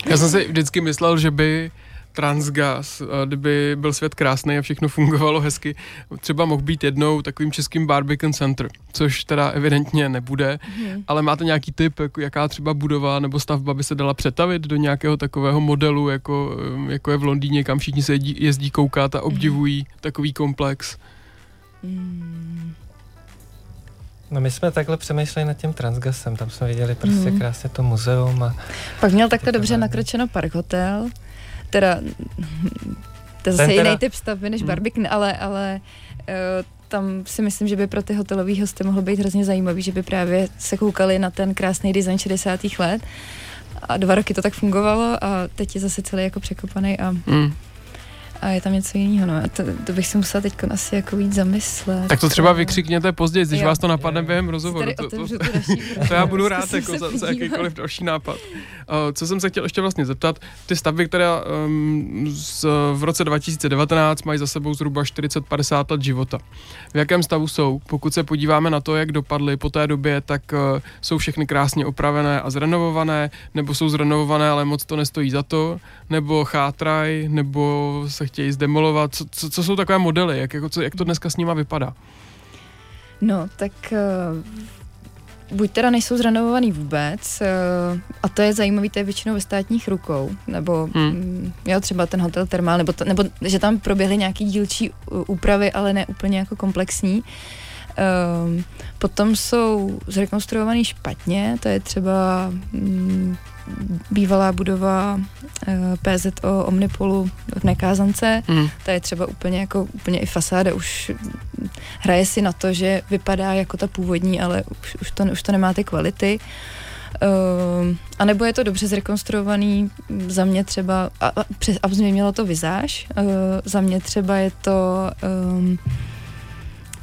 Já jsem si vždycky myslel, že by Transgas, kdyby byl svět krásný a všechno fungovalo hezky, třeba mohl být jednou takovým českým Barbican Center, což teda evidentně nebude, hmm. ale máte nějaký typ, jako jaká třeba budova nebo stavba by se dala přetavit do nějakého takového modelu, jako, jako je v Londýně, kam všichni se jezdí, jezdí koukat a obdivují hmm. takový komplex? Hmm. No my jsme takhle přemýšleli nad tím Transgasem, tam jsme viděli prostě mm. krásně to muzeum. A Pak měl takhle dobře nakročeno Park Hotel, teda to je zase teda... jiný typ stavby než hmm. Barbican, ale, ale uh, tam si myslím, že by pro ty hotelové hosty mohlo být hrozně zajímavý, že by právě se koukali na ten krásný design 60. let a dva roky to tak fungovalo a teď je zase celý jako překopaný a mm a je tam něco jiného. No. To, to bych si musela teď asi jako víc zamyslet. Tak to třeba vykřikněte později, když jo. vás to napadne během rozhovoru. To, to, to, [LAUGHS] to já budu rád jako za, za jakýkoliv další nápad. Uh, co jsem se chtěl ještě vlastně zeptat, ty stavby, které um, z, v roce 2019 mají za sebou zhruba 40-50 let života. V jakém stavu jsou? Pokud se podíváme na to, jak dopadly po té době, tak uh, jsou všechny krásně opravené a zrenovované, nebo jsou zrenovované, ale moc to nestojí za to, nebo chátraj, nebo se chtějí zdemolovat. Co, co, co jsou takové modely? Jak, jako, co, jak to dneska s nima vypadá? No, tak uh, buď teda nejsou zrenovovaný vůbec, uh, a to je zajímavé, to je většinou ve státních rukou, nebo hmm. um, jo, třeba ten hotel Termál, nebo, to, nebo že tam proběhly nějaký dílčí úpravy, ale ne úplně jako komplexní. Um, potom jsou zrekonstruovaný špatně, to je třeba um, bývalá budova eh, PZO Omnipolu v Nekázance, mm. ta je třeba úplně jako úplně i fasáda už hraje si na to, že vypadá jako ta původní, ale už, už, to, už to nemá ty kvality. Uh, a nebo je to dobře zrekonstruovaný, za mě třeba, a, a, a změnilo to vizáž, uh, za mě třeba je to um,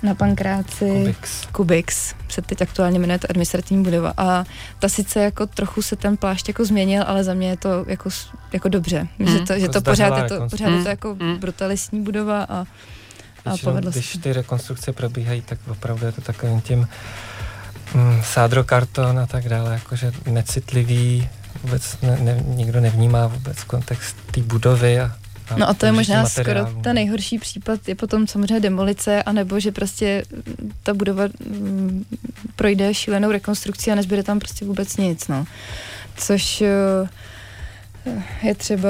na Pankráci. Kubix. Kubix se teď aktuálně jmenuje ta administrativní budova a ta sice jako trochu se ten plášť jako změnil, ale za mě je to jako, jako dobře, mm. že to, že Jako to pořád je to, pořád je to jako Mm. brutalistní budova a, a povedlo se. když ty rekonstrukce probíhají, tak opravdu je to takovým tím mm, sádrokarton a tak dále, jakože necitlivý, vůbec ne, ne, nikdo nevnímá vůbec kontext té budovy a No a to je možná skoro materiálů. ten nejhorší případ, je potom samozřejmě demolice, anebo že prostě mm, ta budova mm, projde šílenou rekonstrukcí a nezbyde tam prostě vůbec nic, no. Což eh, je třeba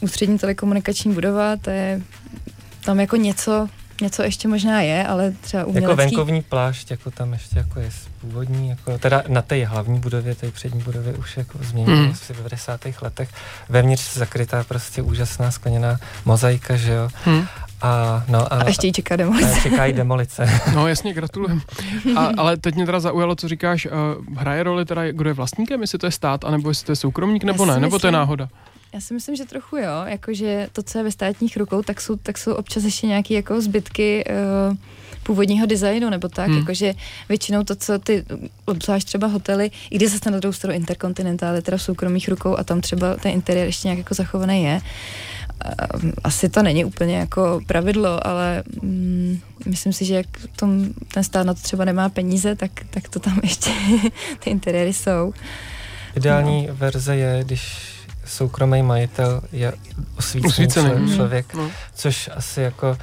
ústřední telekomunikační budova, to je tam jako něco, něco ještě možná je, ale třeba umělecký... Jako venkovní plášť, jako tam ještě jako je původní, jako teda na té hlavní budově, té přední budově už jako změnili Hmm. mm. asi v 90. letech. Vevnitř zakrytá prostě úžasná skleněná mozaika, že jo. Hm. A, no, a, A ještě ji čeká demolice. a čekají demolice. [LAUGHS] No jasně, gratulujem. A, ale teď mě teda zaujalo, co říkáš, uh, hraje roli teda, kdo je vlastníkem, jestli to je stát, anebo jestli to je soukromník, nebo Já ne, si nebo to je myslím- náhoda. Já si myslím, že trochu jo, jakože to, co je ve státních rukou, tak jsou, tak jsou občas ještě nějaké jako zbytky uh, původního designu nebo tak, Hmm. jakože většinou to, co ty, obzvlášť třeba hotely, i když zase na druhou stranu Intercontinental je teda v soukromých rukou a tam třeba ten interiér ještě nějak jako zachovaný je. Uh, Asi to není úplně jako pravidlo, ale mm, myslím si, že jak tom, ten stát na to třeba nemá peníze, tak, tak to tam [LAUGHS] ještě ty interiéry jsou. Ideální verze je, když soukromý majitel je osvícený, Osvícený. člo- člověk, No. což asi jako uh,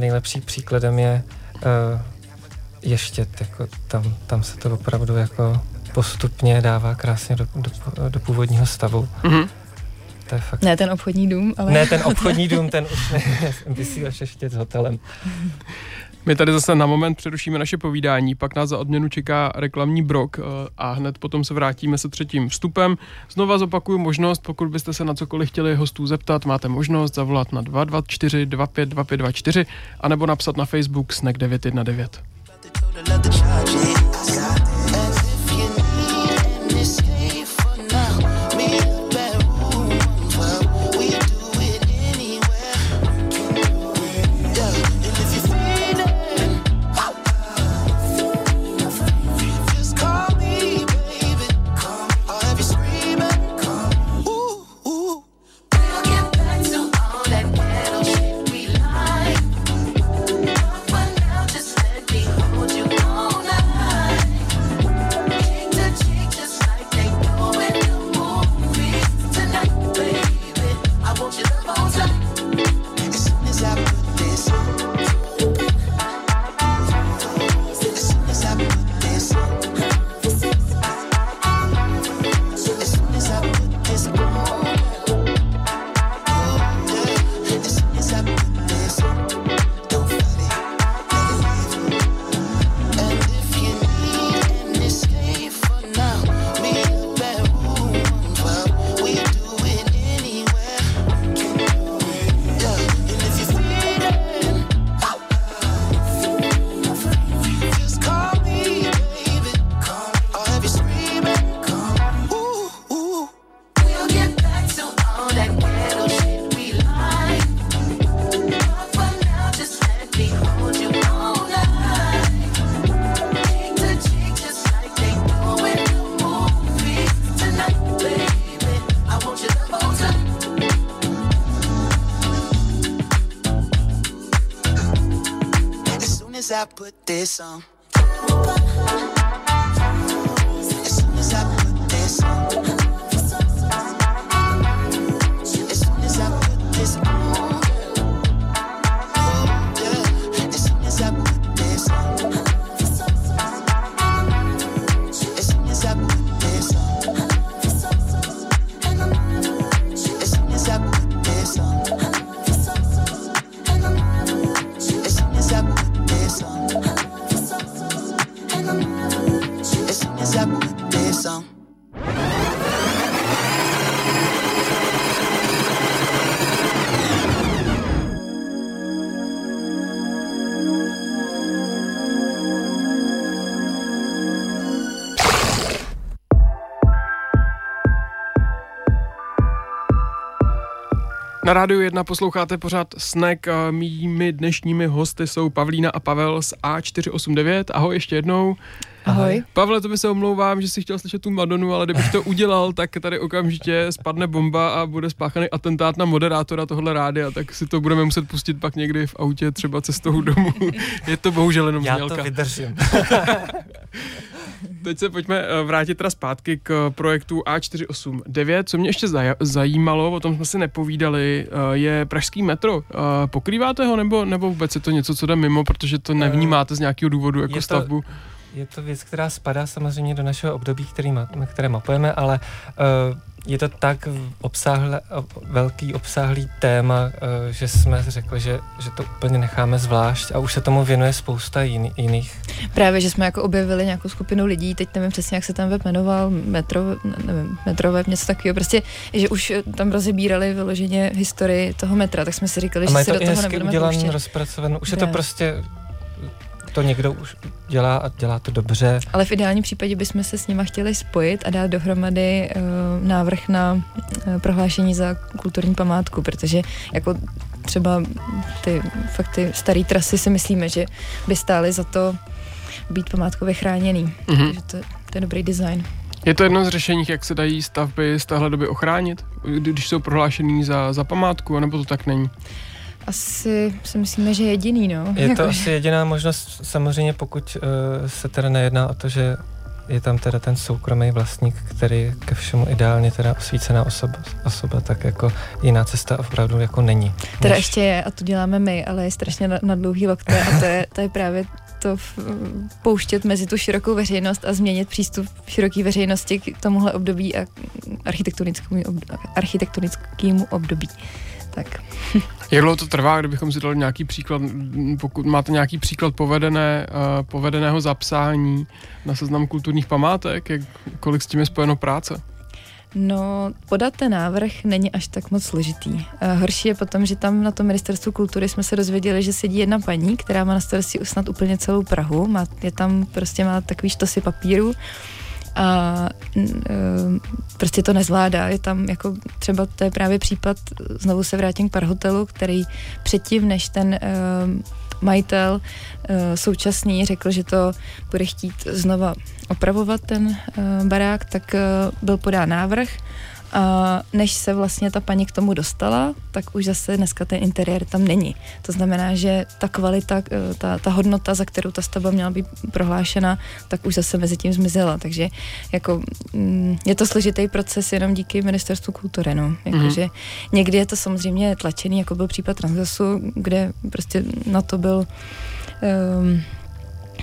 nejlepší příkladem je uh, ještě, jako tam, tam se to opravdu jako postupně dává krásně do, do, do původního stavu. Mhm. To je fakt. Ne ten obchodní dům, ale... Ne, ten obchodní dům, ten už ne, [LAUGHS] vysíláš ještě s hotelem. [LAUGHS] My tady zase na moment přerušíme naše povídání, pak nás za odměnu čeká reklamní brok eh, a hned potom se vrátíme se třetím vstupem. Znova zopakuju možnost, pokud byste se na cokoliv chtěli hostů zeptat, máte možnost zavolat na 224 25 2524 anebo napsat na Facebook Snack 919. song. Na rádiu 1 posloucháte pořád Snack. Mými dnešními hosty jsou Pavlína a Pavel z A489. Ahoj ještě jednou. Ahoj. Pavle, to by se omlouvám, že jsi chtěl slyšet tu Madonu, ale kdybych to udělal, tak tady okamžitě spadne bomba a bude spáchaný atentát na moderátora tohle rádia, tak si to budeme muset pustit pak někdy v autě, třeba cestou domů. Je to bohužel jenom Já znělka. to vydržím. [LAUGHS] Teď se pojďme eh, vrátit teda zpátky k projektu A489. Co mě ještě zaj- zajímalo, o tom jsme si nepovídali, eh, je pražský metro. Eh, Pokrýváte ho nebo, nebo vůbec je to něco, co jde mimo, protože to nevnímáte z nějakého důvodu jako je to- stavbu? Je to věc, která spadá samozřejmě do našeho období, který ma, které mapujeme, ale uh, je to tak obsáhle, ob, velký obsáhlý téma, uh, že jsme řekli, že, že to úplně necháme zvlášť a už se tomu věnuje spousta jiný, jiných. Právě, že jsme jako objevili nějakou skupinu lidí, teď nevím přesně, jak se ten web jmenoval, metro, ne- nevím, metroveb, něco takového, prostě, že už tam rozebírali vyloženě historii toho metra, tak jsme si říkali, A že se to do toho nebudeme udělan, pouštět. rozpracovaný. Už je to Právě. prostě, to někdo už dělá a dělá to dobře. Ale v ideálním případě bychom se s nima chtěli spojit a dát dohromady uh, návrh na uh, prohlášení za kulturní památku, protože jako třeba ty fakt ty staré trasy si myslíme, že by stály za to být památkově chráněný. Mhm. Takže to, to je dobrý design. Je to jedno z řešení, jak se dají stavby z téhle doby ochránit, kdy- když jsou prohlášený za, za památku, nebo to tak není? Asi si myslíme, že jediný, no. Je to [LAUGHS] asi jediná možnost, samozřejmě pokud uh, se teda nejedná o to, že je tam teda ten soukromý vlastník, který je ke všemu ideálně teda osvícená osoba, osoba tak jako jiná cesta opravdu jako není. Teda než- ještě je, a to děláme my, ale je strašně na, na dlouhý lokte a to je, to je právě to v, pouštět mezi tu širokou veřejnost a změnit přístup široké veřejnosti k tomuhle období a architektonickému, architektonickému období. Tak. [LAUGHS] Jak dlouho to trvá, kdybychom si dali nějaký příklad, pokud máte nějaký příklad povedené, uh, povedeného zapsání na seznam kulturních památek, jak, kolik s tím je spojeno práce? No, podat ten návrh není až tak moc složitý. Eh, Horší je potom, že tam na tom ministerstvu kultury jsme se dozvěděli, že sedí jedna paní, která má na starosti snad úplně celou Prahu. Má, je tam prostě má takový štosy papíru a prostě to nezvládá. Je tam jako třeba, to je právě případ, znovu se vrátím k Parhotelu, který předtím, než ten majitel eh, současný řekl, že to bude chtít znova opravovat ten eh, barák, tak eh, byl podán návrh a než se vlastně ta paní k tomu dostala, tak už zase dneska ten interiér tam není. To znamená, že ta kvalita, eh, ta, ta hodnota, za kterou ta stavba měla být prohlášena, tak už zase mezi tím zmizela. Takže jako, mm, je to složitý proces jenom díky ministerstvu kultury. No. Jakože Mhm. někdy je to samozřejmě tlačený, jako byl případ Transgasu, kde prostě na to byl um,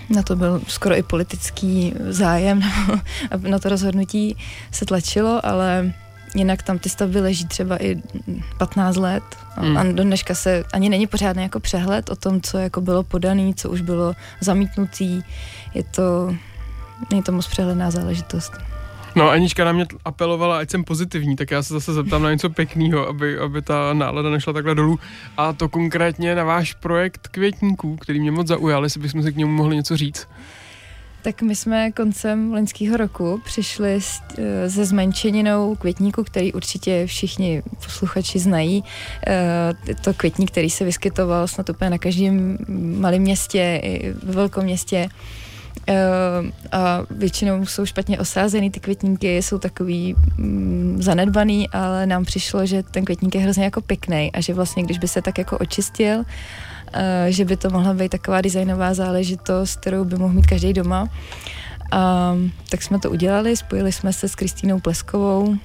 na to byl skoro i politický zájem, [LAUGHS] na to rozhodnutí se tlačilo, ale jinak tam ty stavby leží třeba i 15 let a, Hmm. a do dneška se ani není pořádný jako přehled o tom, co jako bylo podaný, co už bylo zamítnutý. Je to, není to moc přehledná záležitost. No Anička na mě apelovala, ať jsem pozitivní, tak já se zase zeptám na něco pěkného, aby, aby ta nálada nešla takhle dolů. A to konkrétně na váš projekt květníků, který mě moc zaujal, jestli bychom si k němu mohli něco říct. Tak my jsme koncem loňského roku přišli s, eh, se zmenšeninou květníku, který určitě všichni posluchači znají. Eh, to květník, který se vyskytoval snad úplně na každém malém městě, i ve velkom městě. Eh, A většinou jsou špatně osázený ty květníky, jsou takový mm, zanedbaný, ale nám přišlo, že ten květník je hrozně jako pěkný a že vlastně, když by se tak jako očistil, že by to mohla být taková designová záležitost, kterou by mohl mít každý doma. A, tak jsme to udělali, spojili jsme se s Kristýnou Pleskovou, uh,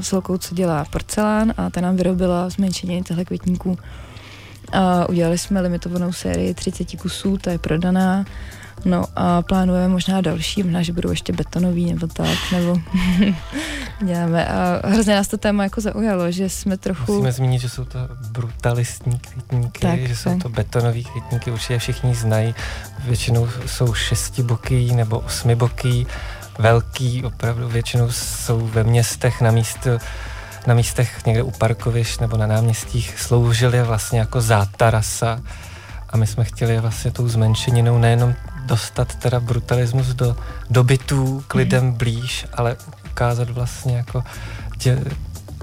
s holkou, co dělá porcelán a ta nám vyrobila zmenšení těchto květníků. A udělali jsme limitovanou sérii 30 kusů, ta je prodaná. No a plánujeme možná další, možná, že budou ještě betonový nebo tak, nebo [LAUGHS] děláme. A hrozně nás to téma jako zaujalo, že jsme trochu... Musíme zmínit, že jsou to brutalistní květníky, Tak, že jsou tak. to betonové květníky, určitě všichni znají. Většinou jsou šestiboký nebo osmiboký, velký, opravdu většinou jsou ve městech na místě na místech někde u parkovišť nebo na náměstích sloužily vlastně jako zátarasa a my jsme chtěli vlastně tou zmenšeninou nejenom dostat teda brutalismus do, do bytů k lidem blíž, ale ukázat vlastně jako tě,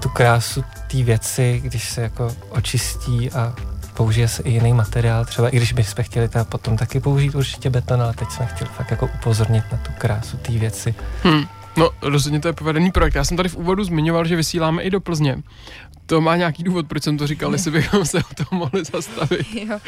tu krásu té věci, když se jako očistí a použije se i jiný materiál, třeba i když bychom chtěli teda potom taky použít určitě beton, ale teď jsme chtěli fakt jako upozornit na tu krásu té věci. Hmm. No, rozhodně to je povedený projekt. Já jsem tady v úvodu zmiňoval, že vysíláme i do Plzně. To má nějaký důvod, proč jsem to říkal, jestli bychom se o tom mohli zastavit. Jo,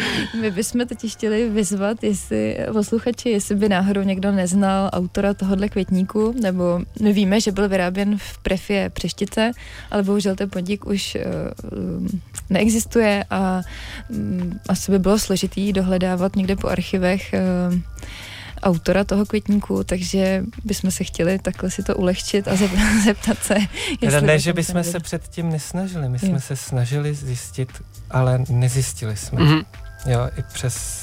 my bychom teď chtěli vyzvat, jestli posluchači, jestli by náhodou někdo neznal autora tohohle květníku, nebo my víme, že byl vyráběn v prefie Přeštice, ale bohužel ten podnik už uh, neexistuje a um, asi by bylo složitý dohledávat někde po archivech uh, autora toho květníku, takže bychom se chtěli takhle si to ulehčit a [LAUGHS] zeptat se. Teda ne, že bychom se předtím nesnažili, my jsme jo. se snažili zjistit, ale nezjistili jsme. Mm-hmm. Jo, i přes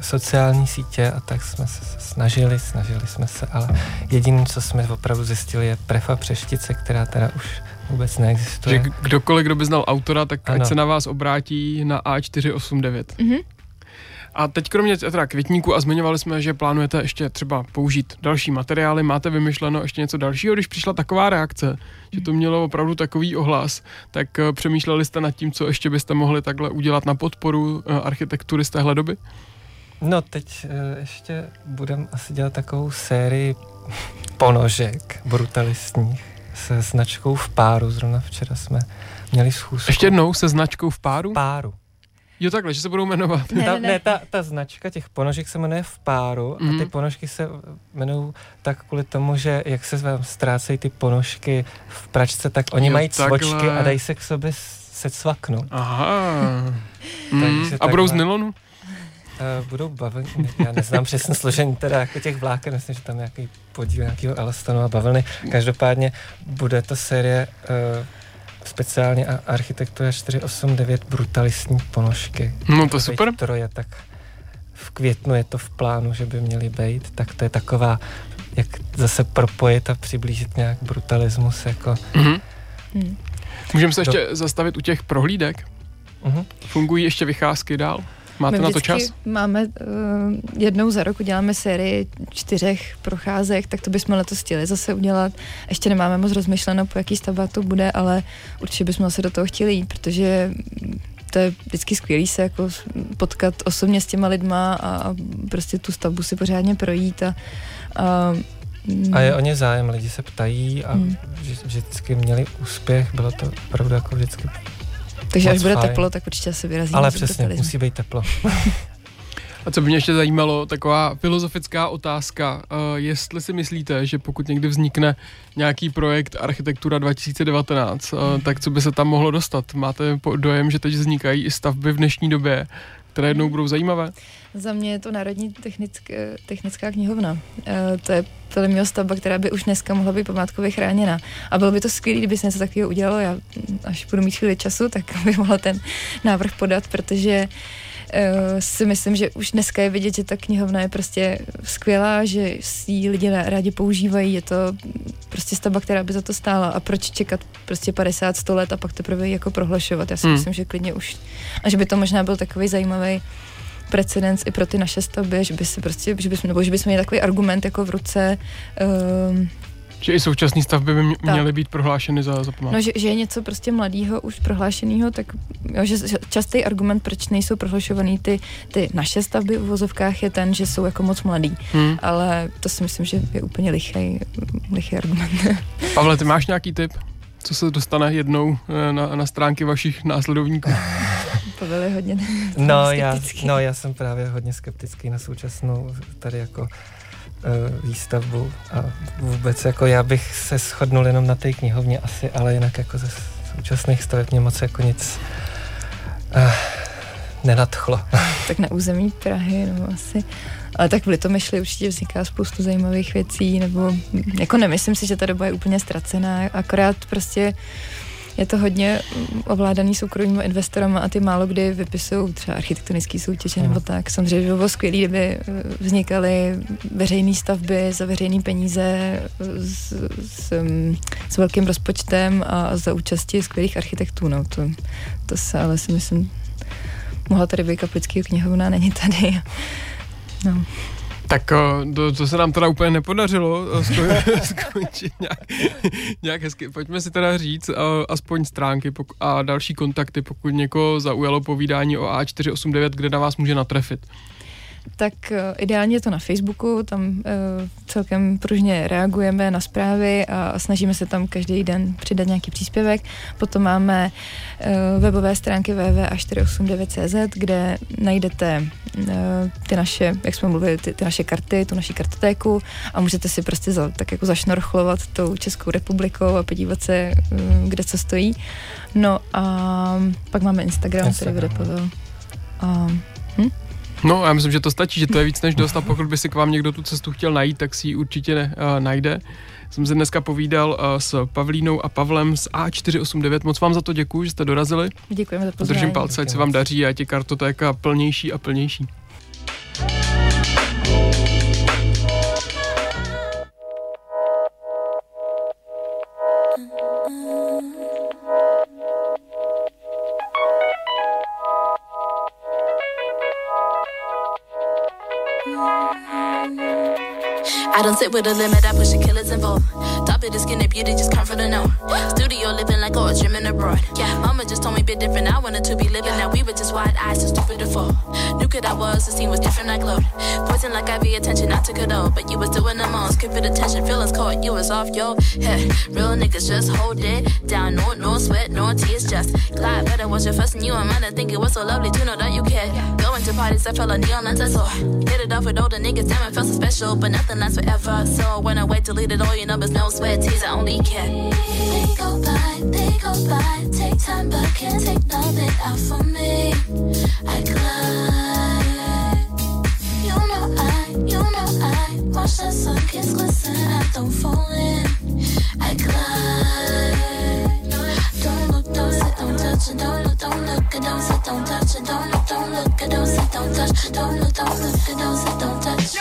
sociální sítě a tak jsme se snažili, snažili jsme se, ale jediné, co jsme opravdu zjistili, je prefa přeštice, která teda už vůbec neexistuje. Že kdokoliv, kdo by znal autora, tak ano. ať se na vás obrátí na A489. Mm-hmm. A teď kromě teda květníku a zmiňovali jsme, že plánujete ještě třeba použít další materiály, máte vymyšleno ještě něco dalšího, když přišla taková reakce, že to mělo opravdu takový ohlas, tak eh, přemýšleli jste nad tím, co ještě byste mohli takhle udělat na podporu eh, architektury z téhle doby? No teď eh, ještě budeme asi dělat takovou sérii ponožek brutalistních se značkou v páru. Zrovna včera jsme měli schůzku. Ještě jednou se značkou v páru? V páru. Jo, takhle, že se budou jmenovat. Ne, ta, ne, ne. ta, ta značka těch ponožek se jmenuje v páru mm. a ty mhm. ponožky se jmenují tak kvůli tomu, že jak se vám ztrácejí ty ponožky v pračce, tak oni jo, mají cvočky a dají se k sobě se cvaknout. Aha. [LAUGHS] mm. a budou z nylonu? Uh, budou bavlny, já neznám přesně složení teda jako těch vláken, myslím, že tam nějaký podíl nějakého elastanu a bavlny. Každopádně bude to série uh, speciálně architektura 489 brutalistní ponožky. No to super. Troje, tak v květnu je to v plánu, že by měly být, tak to je taková, jak zase propojit a přiblížit nějak brutalismus jako... Mm-hmm. Hmm. Můžeme se ještě Do... zastavit u těch prohlídek? Mm-hmm. Fungují ještě vycházky dál? Máte My na to čas? Máme uh, jednou za rok uděláme sérii čtyřech procházek, tak to bychom letos chtěli zase udělat. Ještě nemáme moc rozmyšleno, po jaký stavba to bude, ale určitě bychom se do toho chtěli jít, protože to je vždycky skvělý se jako potkat osobně s těma lidma a prostě tu stavbu si pořádně projít a, a a je o ně zájem, lidi se ptají a hmm. vždycky měli úspěch, bylo to opravdu jako vždycky takže až bude fajn. teplo, tak určitě se vyrazíme. Ale přesně, musí být teplo. [LAUGHS] A co by mě ještě zajímalo, taková filozofická otázka, uh, jestli si myslíte, že pokud někdy vznikne nějaký projekt Architektura 2019, uh, eh, tak co by se tam mohlo dostat? Máte dojem, že teď vznikají i stavby v dnešní době, které jednou budou zajímavé? Za mě je to Národní technická, technická knihovna. E, to je podle mě stavba, která by už dneska mohla být památkově chráněna. A bylo by to skvělé, kdyby se něco takového udělalo. Já, až budu mít chvíli času, tak [LAUGHS] bych mohla ten návrh podat, protože uh, si myslím, že už dneska je vidět, že ta knihovna je prostě skvělá, že si lidi rádi používají, je to prostě stavba, která by za to stála a proč čekat prostě 50-100 let a pak teprve jako prohlašovat. Já si hmm. myslím, že klidně už, a že by to možná byl takový zajímavý precedens i pro ty naše stavby, že by si prostě, že bychom, nebo že bychom měli takový argument jako v ruce, um, že i současné stavby by měly být prohlášeny za, za památku. No, že, že je něco prostě mladého už prohlášeného, tak jo, že častý argument, proč nejsou prohlašovaný ty, ty naše stavby v vozovkách je ten, že jsou jako moc mladý. Hmm. Ale to si myslím, že je úplně lichý, lichý argument. Pavle, ty máš nějaký tip? Co se dostane jednou eh, na, na stránky vašich následovníků? Pavel je hodně [LAUGHS] no, já, no, já jsem právě hodně skeptický na současnou tady jako Eh, výstavbu a vůbec jako já bych se shodnul jenom na té knihovně asi, ale jinak jako ze současných staveb mě moc jako nic uh, nenadchlo. Tak na území Prahy, no asi. Ale tak v Litomyšli určitě vzniká spoustu zajímavých věcí, nebo jako nemyslím si, že ta doba je úplně ztracená, akorát prostě je to hodně ovládaný soukromými investorama a ty málo kdy vypisují třeba architektonické soutěže nebo tak. Samozřejmě by bylo skvělé, kdyby eh, vznikaly veřejné stavby za veřejné peníze s, s, s velkým rozpočtem a za účasti skvělých architektů. No, to, to se ale si myslím, mohla tady být kaplický knihovna, není tady. No. Tak eh, to, to se nám teda úplně nepodařilo eh, sko- [LAUGHS] skončit nějak, nějak hezky. Pojďme si teda říct uh, aspoň stránky a další kontakty, pokud někoho zaujalo povídání o A489, kde na vás může natrefit tak uh, ideálně je to na Facebooku, tam uh, celkem pružně reagujeme na zprávy a snažíme se tam každý den přidat nějaký příspěvek. Potom máme uh, webové stránky www.489.cz, kde najdete uh, ty naše, jak jsme mluvili, ty, ty naše karty, tu naši kartotéku a můžete si prostě za, tak jako zašnorchlovat tou Českou republikou a podívat se, uh, kde co stojí. No a pak máme Instagram, Instagram. který vede Pavel. A, hm? No, já myslím, že to stačí, že to je víc než dost a pokud by si k vám někdo tu cestu chtěl najít, tak si ji určitě ne, uh, najde. Jsem se dneska povídal uh, s Pavlínou a Pavlem z A489. Moc vám za to děkuji, že jste dorazili. Děkujeme za pozvání. Držím palce, ať se vám daří a je kartotéka plnější a plnější. Don't sit with a limit, I push the killers involved. Top of the skin, the beauty just come the know. Studio living like oh, dreaming abroad. Yeah, mama just told me bit different. I wanted to be living now. We were just wide eyes, so stupid to fall. Knew good I was, the scene was different, I glowed. Poison like IV attention, I took it all. But you was doing the most, keep attention, feelings caught. You was off your head. Real niggas just hold it down. No, no sweat, no tears, just glide. But I was your first and you and mine. I think it was so lovely to know that you cared. Going to parties, I felt like neon I saw. Hit it off with all the niggas, damn, it felt so special. But nothing lasts forever. So I wait, deleted all your numbers, no sweat, tears, I only care. They go by, they go by. Take time, but can't take nothing out for me. I glide. You know I, you know I. Watch the sun kiss glisten, I don't fall in. I glide. Touch it. Don't look, don't look, don't sit, don't touch it. Don't look, don't look, don't sit, don't touch. Don't look, don't look, don't sit, don't touch.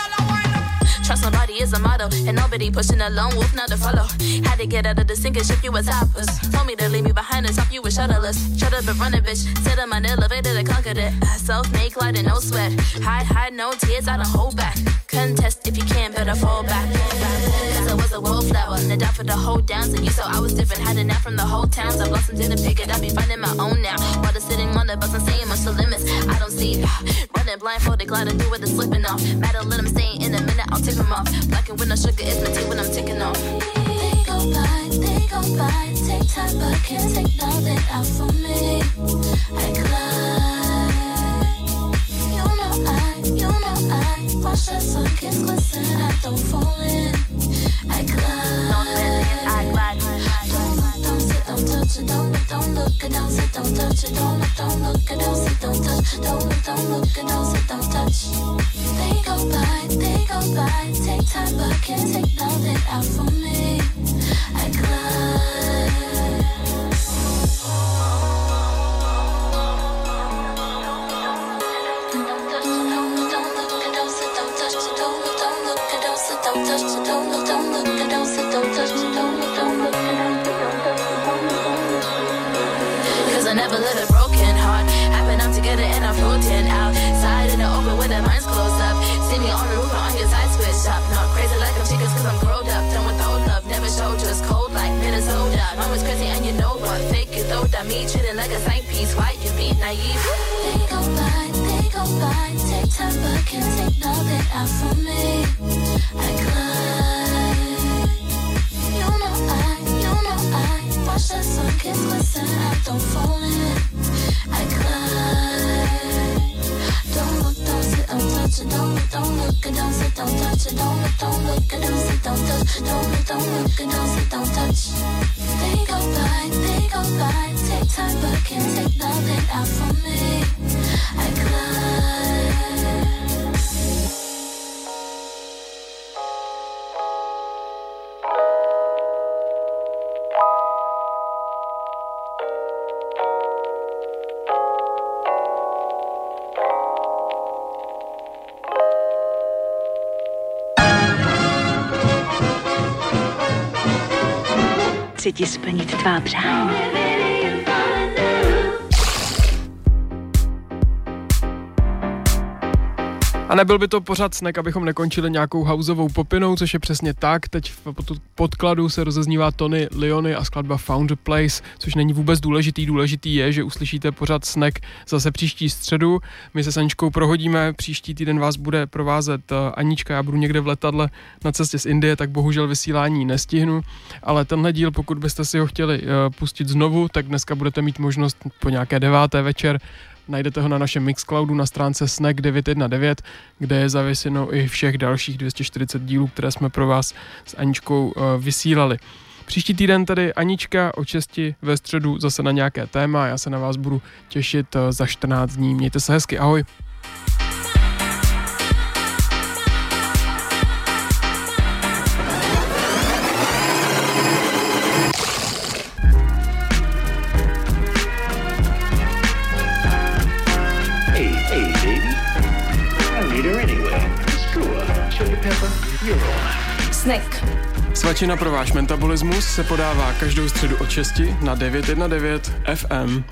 Trust nobody is a motto, and nobody pushing a lone wolf not to follow. Had to get out of the sinking ship, you was hoppers. Told me to leave me behind and top you was shuttleless. Shut up and run it, bitch. Sit on my elevator to conquer it. Self made and no sweat. Hide, hide, no tears, I don't hold back. Contest if you can, better fall back. Cause I was a wallflower, and I died for the whole down. And you saw I was different, had it out from the whole town. So I blossomed, didn't pick it up, be finding my own now. While the sitting on the bus and saying much the limits. I don't see uh, running blindfolded, gliding through with the slipping off. Matter let them stay in a minute, I'll take them off. Black and with no sugar is my tea when I'm ticking off. They go by, they go by. Take time, but can't take nothing out for me. I glide. You know I, you know I. Watch the sun kiss glisten, I don't fall in. Don't sit, don't touch. Don't don't look, don't sit, don't touch. Don't don't look, don't sit, don't touch. Don't look, don't look, don't sit, don't touch. They go by, they go by. Take time, but can't take nothing out for me. I glide. Minnesota. Mom was crazy and you know what? Fake it though, that me treating like a side piece. Why you be naive? They go by, they go by. Take time, but can't take nothing out for me. I glide. You know I, you know I. Watch the sun kiss glisten, I don't fall in. I glide. Don't look, don't sit, don't touch. Don't look, don't look, don't sit, don't touch it. Don't look, don't look, don't sit, don't touch. Don't look, don't look, don't sit, don't touch. Chci ti splnit tvá přání. Nebyl by to pořád snek, abychom nekončili nějakou houseovou popinou, což je přesně tak. Teď v podkladu se rozeznívá Tony Leony a skladba Found Place, což není vůbec důležitý. Důležitý je, že uslyšíte pořád snek zase příští středu. My se Saničkou prohodíme, příští týden vás bude provázet eh, Anička, já budu někde v letadle na cestě z Indie, tak bohužel vysílání nestihnu, ale tenhle díl, pokud byste si ho chtěli eh, pustit znovu, tak dneska budete mít možnost po nějaké deváté večer Najdete ho na našem Mixcloudu na stránce Snack 919, kde je zavěseno i všech dalších 240 dílů, které jsme pro vás s Aničkou uh, vysílali. Příští týden tady Anička o česti ve středu zase na nějaké téma. Já se na vás budu těšit uh, za 14 dní. Mějte se hezky, ahoj. Snack. Svačina pro váš metabolismus se podává každou středu od 6 na 919 FM.